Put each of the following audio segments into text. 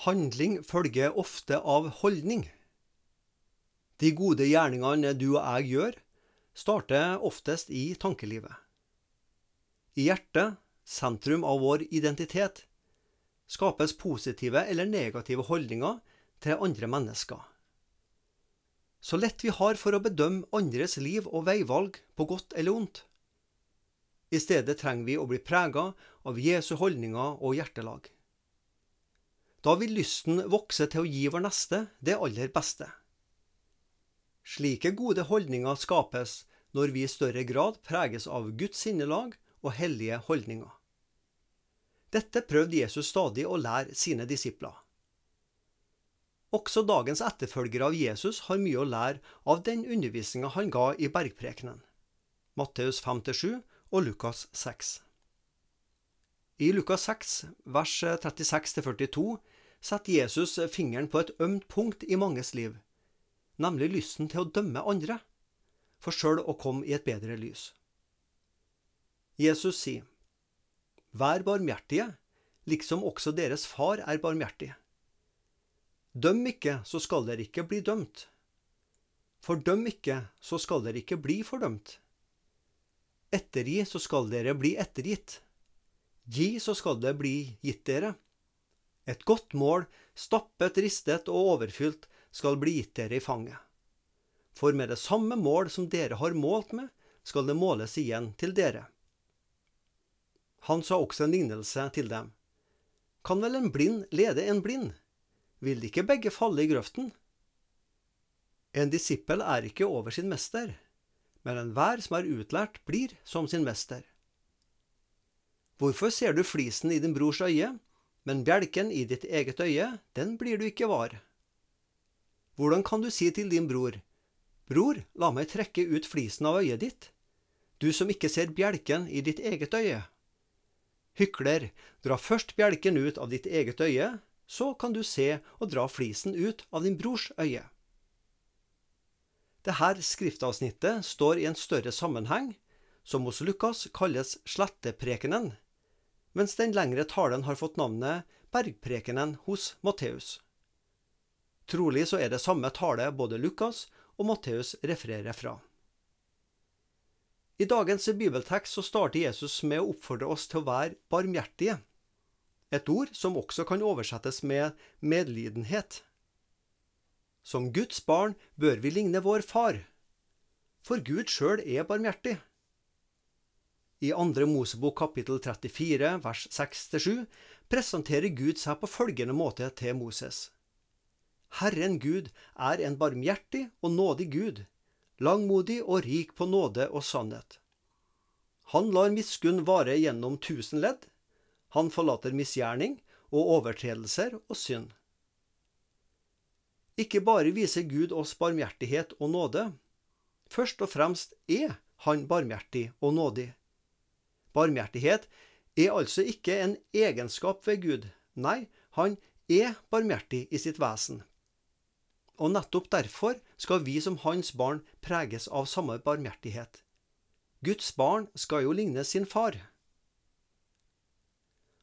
Handling følger ofte av holdning. De gode gjerningene du og jeg gjør, starter oftest i tankelivet. I hjertet, sentrum av vår identitet, skapes positive eller negative holdninger til andre mennesker. Så lett vi har for å bedømme andres liv og veivalg på godt eller ondt. I stedet trenger vi å bli prega av Jesu holdninger og hjertelag. Da vil lysten vokse til å gi vår neste det aller beste. Slike gode holdninger skapes når vi i større grad preges av Guds sinnelag og hellige holdninger. Dette prøvde Jesus stadig å lære sine disipler. Også dagens etterfølgere av Jesus har mye å lære av den undervisninga han ga i bergprekenen, Matteus 5-7 og Lukas 6. I Lukas 6, vers 36-42 setter Jesus fingeren på et ømt punkt i manges liv, nemlig lysten til å dømme andre, for sjøl å komme i et bedre lys. Jesus sier, Vær barmhjertige, liksom også deres far er barmhjertig. Døm ikke, så skal dere ikke bli dømt. Fordøm ikke, så skal dere ikke bli fordømt. Ettergi, så skal dere bli ettergitt. Gi, så skal det bli gitt dere. Et godt mål, stappet, ristet og overfylt, skal bli gitt dere i fanget. For med det samme mål som dere har målt med, skal det måles igjen til dere. Han sa også en lignelse til dem. Kan vel en blind lede en blind? Vil ikke begge falle i grøften? En disippel er ikke over sin mester, men enhver som er utlært, blir som sin mester. Hvorfor ser du flisen i din brors øye, men bjelken i ditt eget øye, den blir du ikke var. Hvordan kan du si til din bror, Bror, la meg trekke ut flisen av øyet ditt, du som ikke ser bjelken i ditt eget øye? Hykler, dra først bjelken ut av ditt eget øye, så kan du se og dra flisen ut av din brors øye. Dette skriftavsnittet står i en større sammenheng, som hos Lukas kalles sletteprekenen, mens den lengre talen har fått navnet bergprekenen hos Matteus. Trolig så er det samme tale både Lukas og Matteus refererer fra. I dagens bibeltekst så starter Jesus med å oppfordre oss til å være barmhjertige, et ord som også kan oversettes med medlidenhet. Som Guds barn bør vi ligne vår far, for Gud sjøl er barmhjertig. I andre Mosebok kapittel 34 vers 6-7 presenterer Gud seg på følgende måte til Moses. Herren Gud er en barmhjertig og nådig Gud, langmodig og rik på nåde og sannhet. Han lar miskunn vare gjennom tusen ledd. Han forlater misgjerning og overtredelser og synd. Ikke bare viser Gud oss barmhjertighet og nåde. Først og fremst er Han barmhjertig og nådig. Barmhjertighet er altså ikke en egenskap ved Gud. Nei, han er barmhjertig i sitt vesen. Og nettopp derfor skal vi som hans barn preges av samme barmhjertighet. Guds barn skal jo ligne sin far.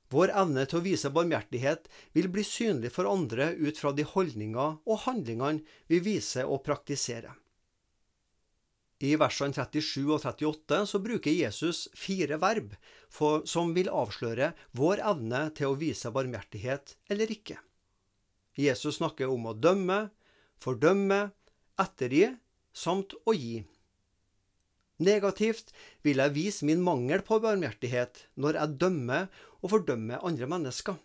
Vår evne til å vise barmhjertighet vil bli synlig for andre ut fra de holdninger og handlingene vi viser og praktiserer. I versene 37 og 38 så bruker Jesus fire verb for, som vil avsløre vår evne til å vise barmhjertighet eller ikke. Jesus snakker om å dømme, fordømme, ettergi samt å gi. Negativt vil jeg vise min mangel på barmhjertighet når jeg dømmer og fordømmer andre mennesker.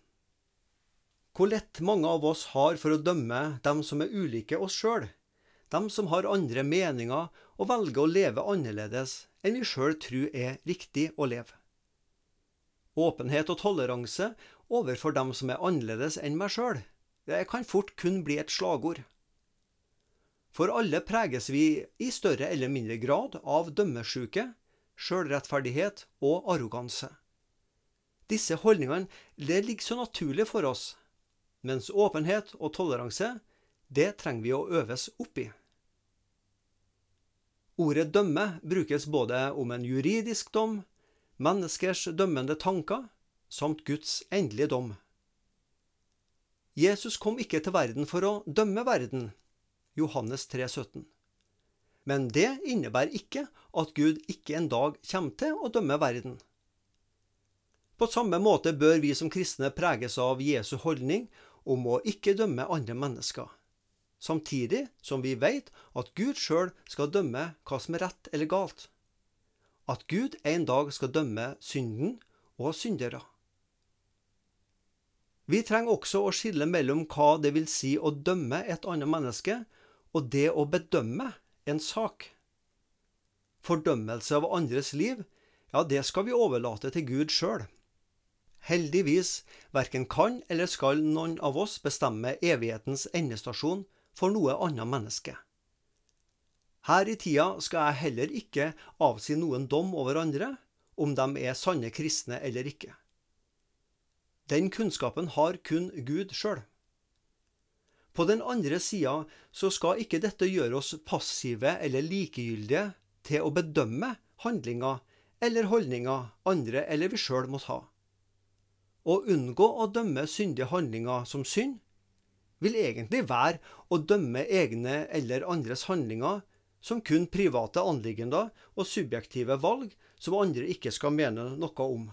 Hvor lett mange av oss har for å dømme dem som er ulike oss sjøl dem som har andre meninger og velger å leve annerledes enn vi sjøl tror er riktig å leve. Åpenhet og toleranse overfor dem som er annerledes enn meg sjøl, det kan fort kun bli et slagord. For alle preges vi i større eller mindre grad av dømmesjuke, sjølrettferdighet og arroganse. Disse holdningene ligger så naturlig for oss, mens åpenhet og toleranse, det trenger vi å øves opp i. Ordet dømme brukes både om en juridisk dom, menneskers dømmende tanker, samt Guds endelige dom. Jesus kom ikke til verden for å dømme verden. Johannes 3, 17. Men det innebærer ikke at Gud ikke en dag kommer til å dømme verden. På samme måte bør vi som kristne preges av Jesu holdning om å ikke dømme andre mennesker, samtidig som vi vet at Gud sjøl skal dømme hva som er rett eller galt. At Gud en dag skal dømme synden og syndere. Vi trenger også å skille mellom hva det vil si å dømme et annet menneske, og det å bedømme en sak. Fordømmelse av andres liv, ja, det skal vi overlate til Gud sjøl. Heldigvis verken kan eller skal noen av oss bestemme evighetens endestasjon for noe annet menneske. Her i tida skal jeg heller ikke avsi noen dom over andre, om de er sanne kristne eller ikke. Den kunnskapen har kun Gud sjøl. På den andre sida så skal ikke dette gjøre oss passive eller likegyldige til å bedømme handlinger eller holdninger andre eller vi sjøl måtte ha. Å unngå å dømme syndige handlinger som synd, vil egentlig være å dømme egne eller andres handlinger som kun private anliggender og subjektive valg som andre ikke skal mene noe om.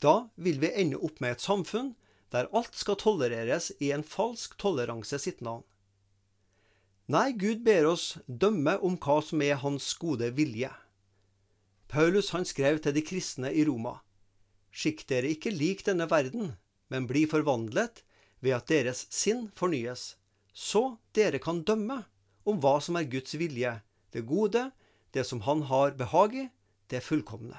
Da vil vi ende opp med et samfunn der alt skal tolereres i en falsk toleranse sitt navn. Nei, Gud ber oss dømme om hva som er Hans gode vilje. Paulus han skrev til de kristne i Roma. Skikk dere ikke lik denne verden, men bli forvandlet ved at deres sinn fornyes, så dere kan dømme om hva som er Guds vilje, det gode, det som Han har behag i, det fullkomne.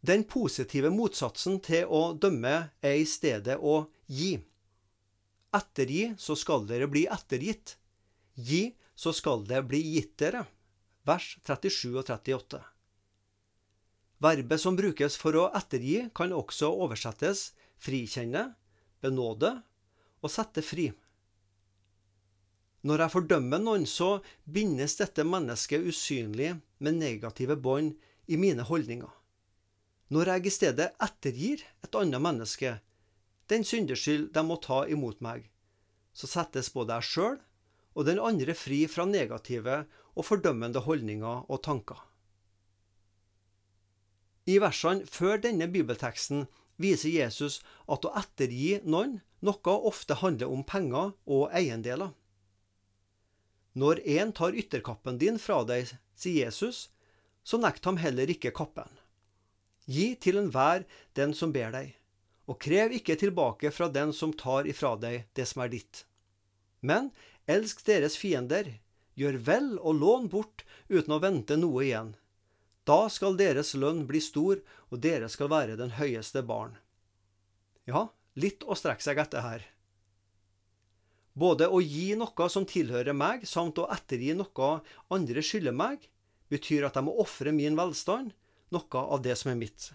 Den positive motsatsen til å dømme er i stedet å gi. Ettergi, så skal dere bli ettergitt. Gi, så skal det bli gitt dere. Vers 37 og 38. Verbet som brukes for å ettergi, kan også oversettes frikjenne, benåde og sette fri. Når jeg fordømmer noen, så bindes dette mennesket usynlig med negative bånd i mine holdninger. Når jeg i stedet ettergir et annet menneske den syndeskyld de må ta imot meg, så settes både jeg sjøl og den andre fri fra negative og fordømmende holdninger og tanker. I versene før denne bibelteksten viser Jesus at å ettergi noen noe ofte handler om penger og eiendeler. Når en tar ytterkappen din fra deg, sier Jesus, så nekt ham heller ikke kappen. Gi til enhver den som ber deg, og krev ikke tilbake fra den som tar ifra deg det som er ditt. Men elsk deres fiender, gjør vel og lån bort uten å vente noe igjen. Da skal deres lønn bli stor, og dere skal være den høyeste barn. Ja, litt å strekke seg etter her. Både å gi noe som tilhører meg, samt å ettergi noe andre skylder meg, betyr at jeg må ofre min velstand, noe av det som er mitt.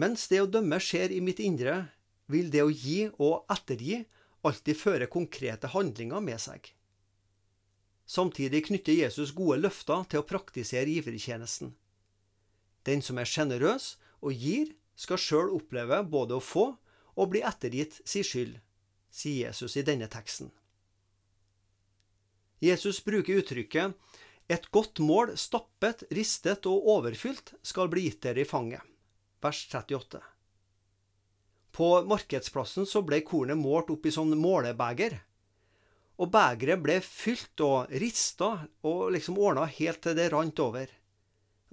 Mens det å dømme skjer i mitt indre, vil det å gi og ettergi alltid føre konkrete handlinger med seg. Samtidig knytter Jesus gode løfter til å praktisere givertjenesten. Den som er sjenerøs og gir, skal sjøl oppleve både å få og bli ettergitt si skyld, sier Jesus i denne teksten. Jesus bruker uttrykket et godt mål, stappet, ristet og overfylt, skal bli gitt dere i fanget. Vers 38. På markedsplassen så ble kornet målt opp i sånn målebeger og begeret ble fylt og rista og liksom ordna helt til det rant over.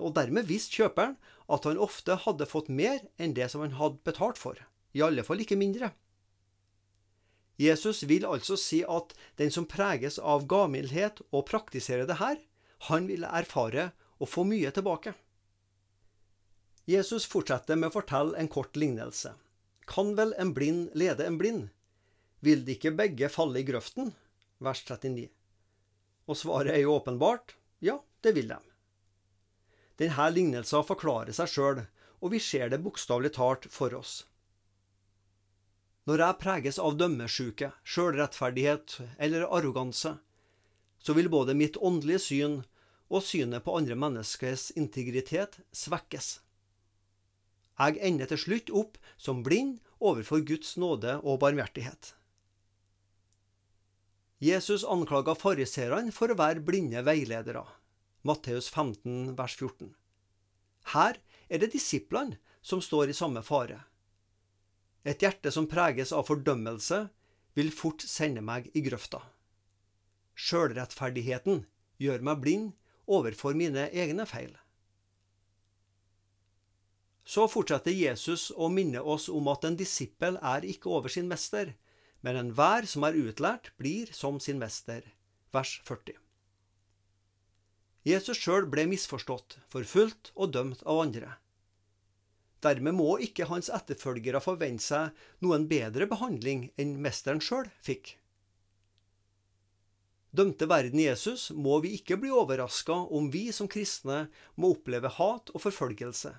Og dermed visste kjøperen at han ofte hadde fått mer enn det som han hadde betalt for, i alle fall ikke mindre. Jesus vil altså si at den som preges av gavmildhet og praktiserer det her, han vil erfare å få mye tilbake. Jesus fortsetter med å fortelle en kort lignelse. Kan vel en blind lede en blind? Vil de ikke begge falle i grøften? Vers 39. Og svaret er jo åpenbart ja, det vil de. Denne lignelsen forklarer seg sjøl, og vi ser det bokstavelig talt for oss. Når jeg preges av dømmesjuke, sjølrettferdighet eller arroganse, så vil både mitt åndelige syn og synet på andre menneskers integritet svekkes. Jeg ender til slutt opp som blind overfor Guds nåde og barmhjertighet. Jesus anklaga fariseerne for å være blinde veiledere. Matteus 15, vers 14. Her er det disiplene som står i samme fare. Et hjerte som preges av fordømmelse, vil fort sende meg i grøfta. Sjølrettferdigheten gjør meg blind overfor mine egne feil. Så fortsetter Jesus å minne oss om at en disippel er ikke over sin mester, men enhver som er utlært, blir som sin mester. Vers 40. Jesus sjøl ble misforstått, forfulgt og dømt av andre. Dermed må ikke hans etterfølgere forvente seg noen bedre behandling enn mesteren sjøl fikk. Dømte verden Jesus må vi ikke bli overraska om vi som kristne må oppleve hat og forfølgelse,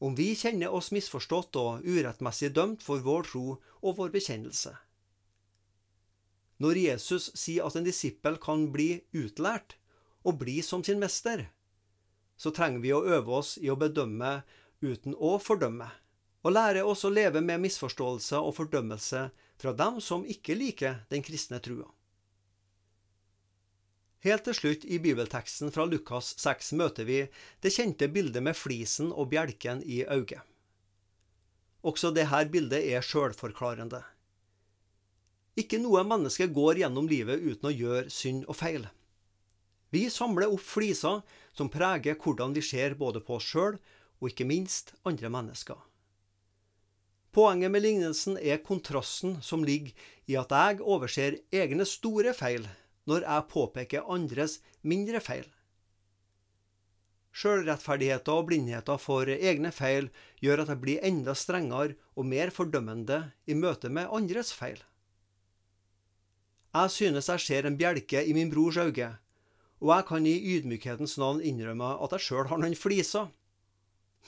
om vi kjenner oss misforstått og urettmessig dømt for vår tro og vår bekjennelse. Når Jesus sier at en disippel kan bli utlært og bli som sin mester, så trenger vi å øve oss i å bedømme uten å fordømme, og lære oss å leve med misforståelse og fordømmelse fra dem som ikke liker den kristne trua. Helt til slutt i bibelteksten fra Lukas 6 møter vi det kjente bildet med flisen og bjelken i øyet. Også dette bildet er sjølforklarende. Ikke noe menneske går gjennom livet uten å gjøre synd og feil. Vi samler opp fliser som preger hvordan vi ser både på oss sjøl og ikke minst andre mennesker. Poenget med lignelsen er kontrasten som ligger i at jeg overser egne store feil når jeg påpeker andres mindre feil. Sjølrettferdigheten og blindheter for egne feil gjør at jeg blir enda strengere og mer fordømmende i møte med andres feil. Jeg synes jeg ser en bjelke i min brors øye, og jeg kan i ydmykhetens navn innrømme at jeg sjøl har noen fliser.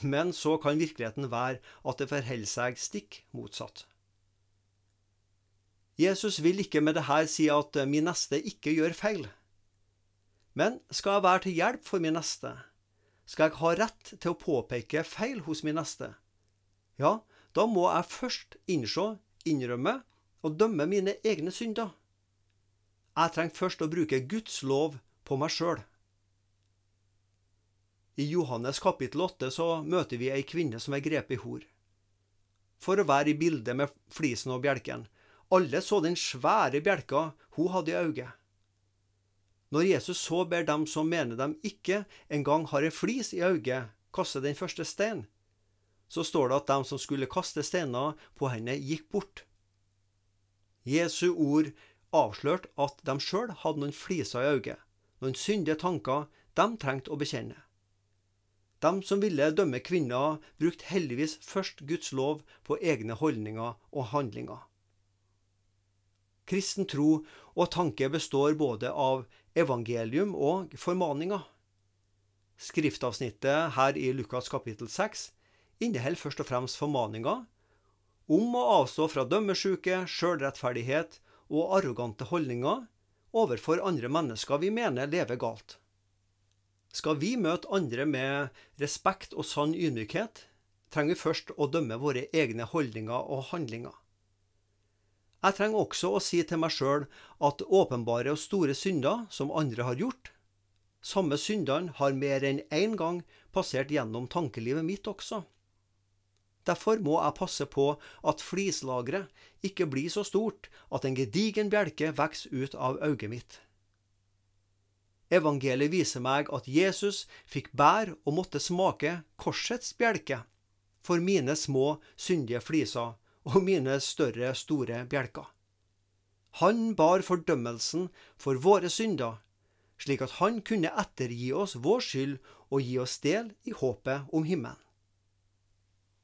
Men så kan virkeligheten være at det forholder seg stikk motsatt. Jesus vil ikke med dette si at min neste ikke gjør feil. Men skal jeg være til hjelp for min neste, skal jeg ha rett til å påpeke feil hos min neste, ja, da må jeg først innse, innrømme og dømme mine egne synder. Jeg trenger først å bruke Guds lov på meg sjøl. I Johannes kapittel 8 så møter vi ei kvinne som er grepet i hor. For å være i bildet med flisen og bjelken. Alle så den svære bjelka hun hadde i øyet. Når Jesus så ber dem som mener dem ikke engang har en flis i øyet, kaste den første steinen, så står det at dem som skulle kaste steiner på henne, gikk bort. Jesu ord avslørte at de sjøl hadde noen fliser i øyet, noen syndige tanker de trengte å bekjenne. De som ville dømme kvinner, brukte heldigvis først Guds lov på egne holdninger og handlinger. Kristen tro og tanke består både av evangelium og formaninger. Skriftavsnittet her i Lukas kapittel 6 inneholder først og fremst formaninger om å avstå fra dømmesjuke, sjølrettferdighet og arrogante holdninger overfor andre mennesker vi mener lever galt. Skal vi møte andre med respekt og sann ydmykhet, trenger vi først å dømme våre egne holdninger og handlinger. Jeg trenger også å si til meg sjøl at åpenbare og store synder som andre har gjort, samme syndene har mer enn én gang passert gjennom tankelivet mitt også. Derfor må jeg passe på at flislageret ikke blir så stort at en gedigen bjelke vokser ut av øyet mitt. Evangeliet viser meg at Jesus fikk bære og måtte smake korsets bjelke for mine små, syndige fliser og mine større, store bjelker. Han bar fordømmelsen for våre synder, slik at han kunne ettergi oss vår skyld og gi oss del i håpet om himmelen.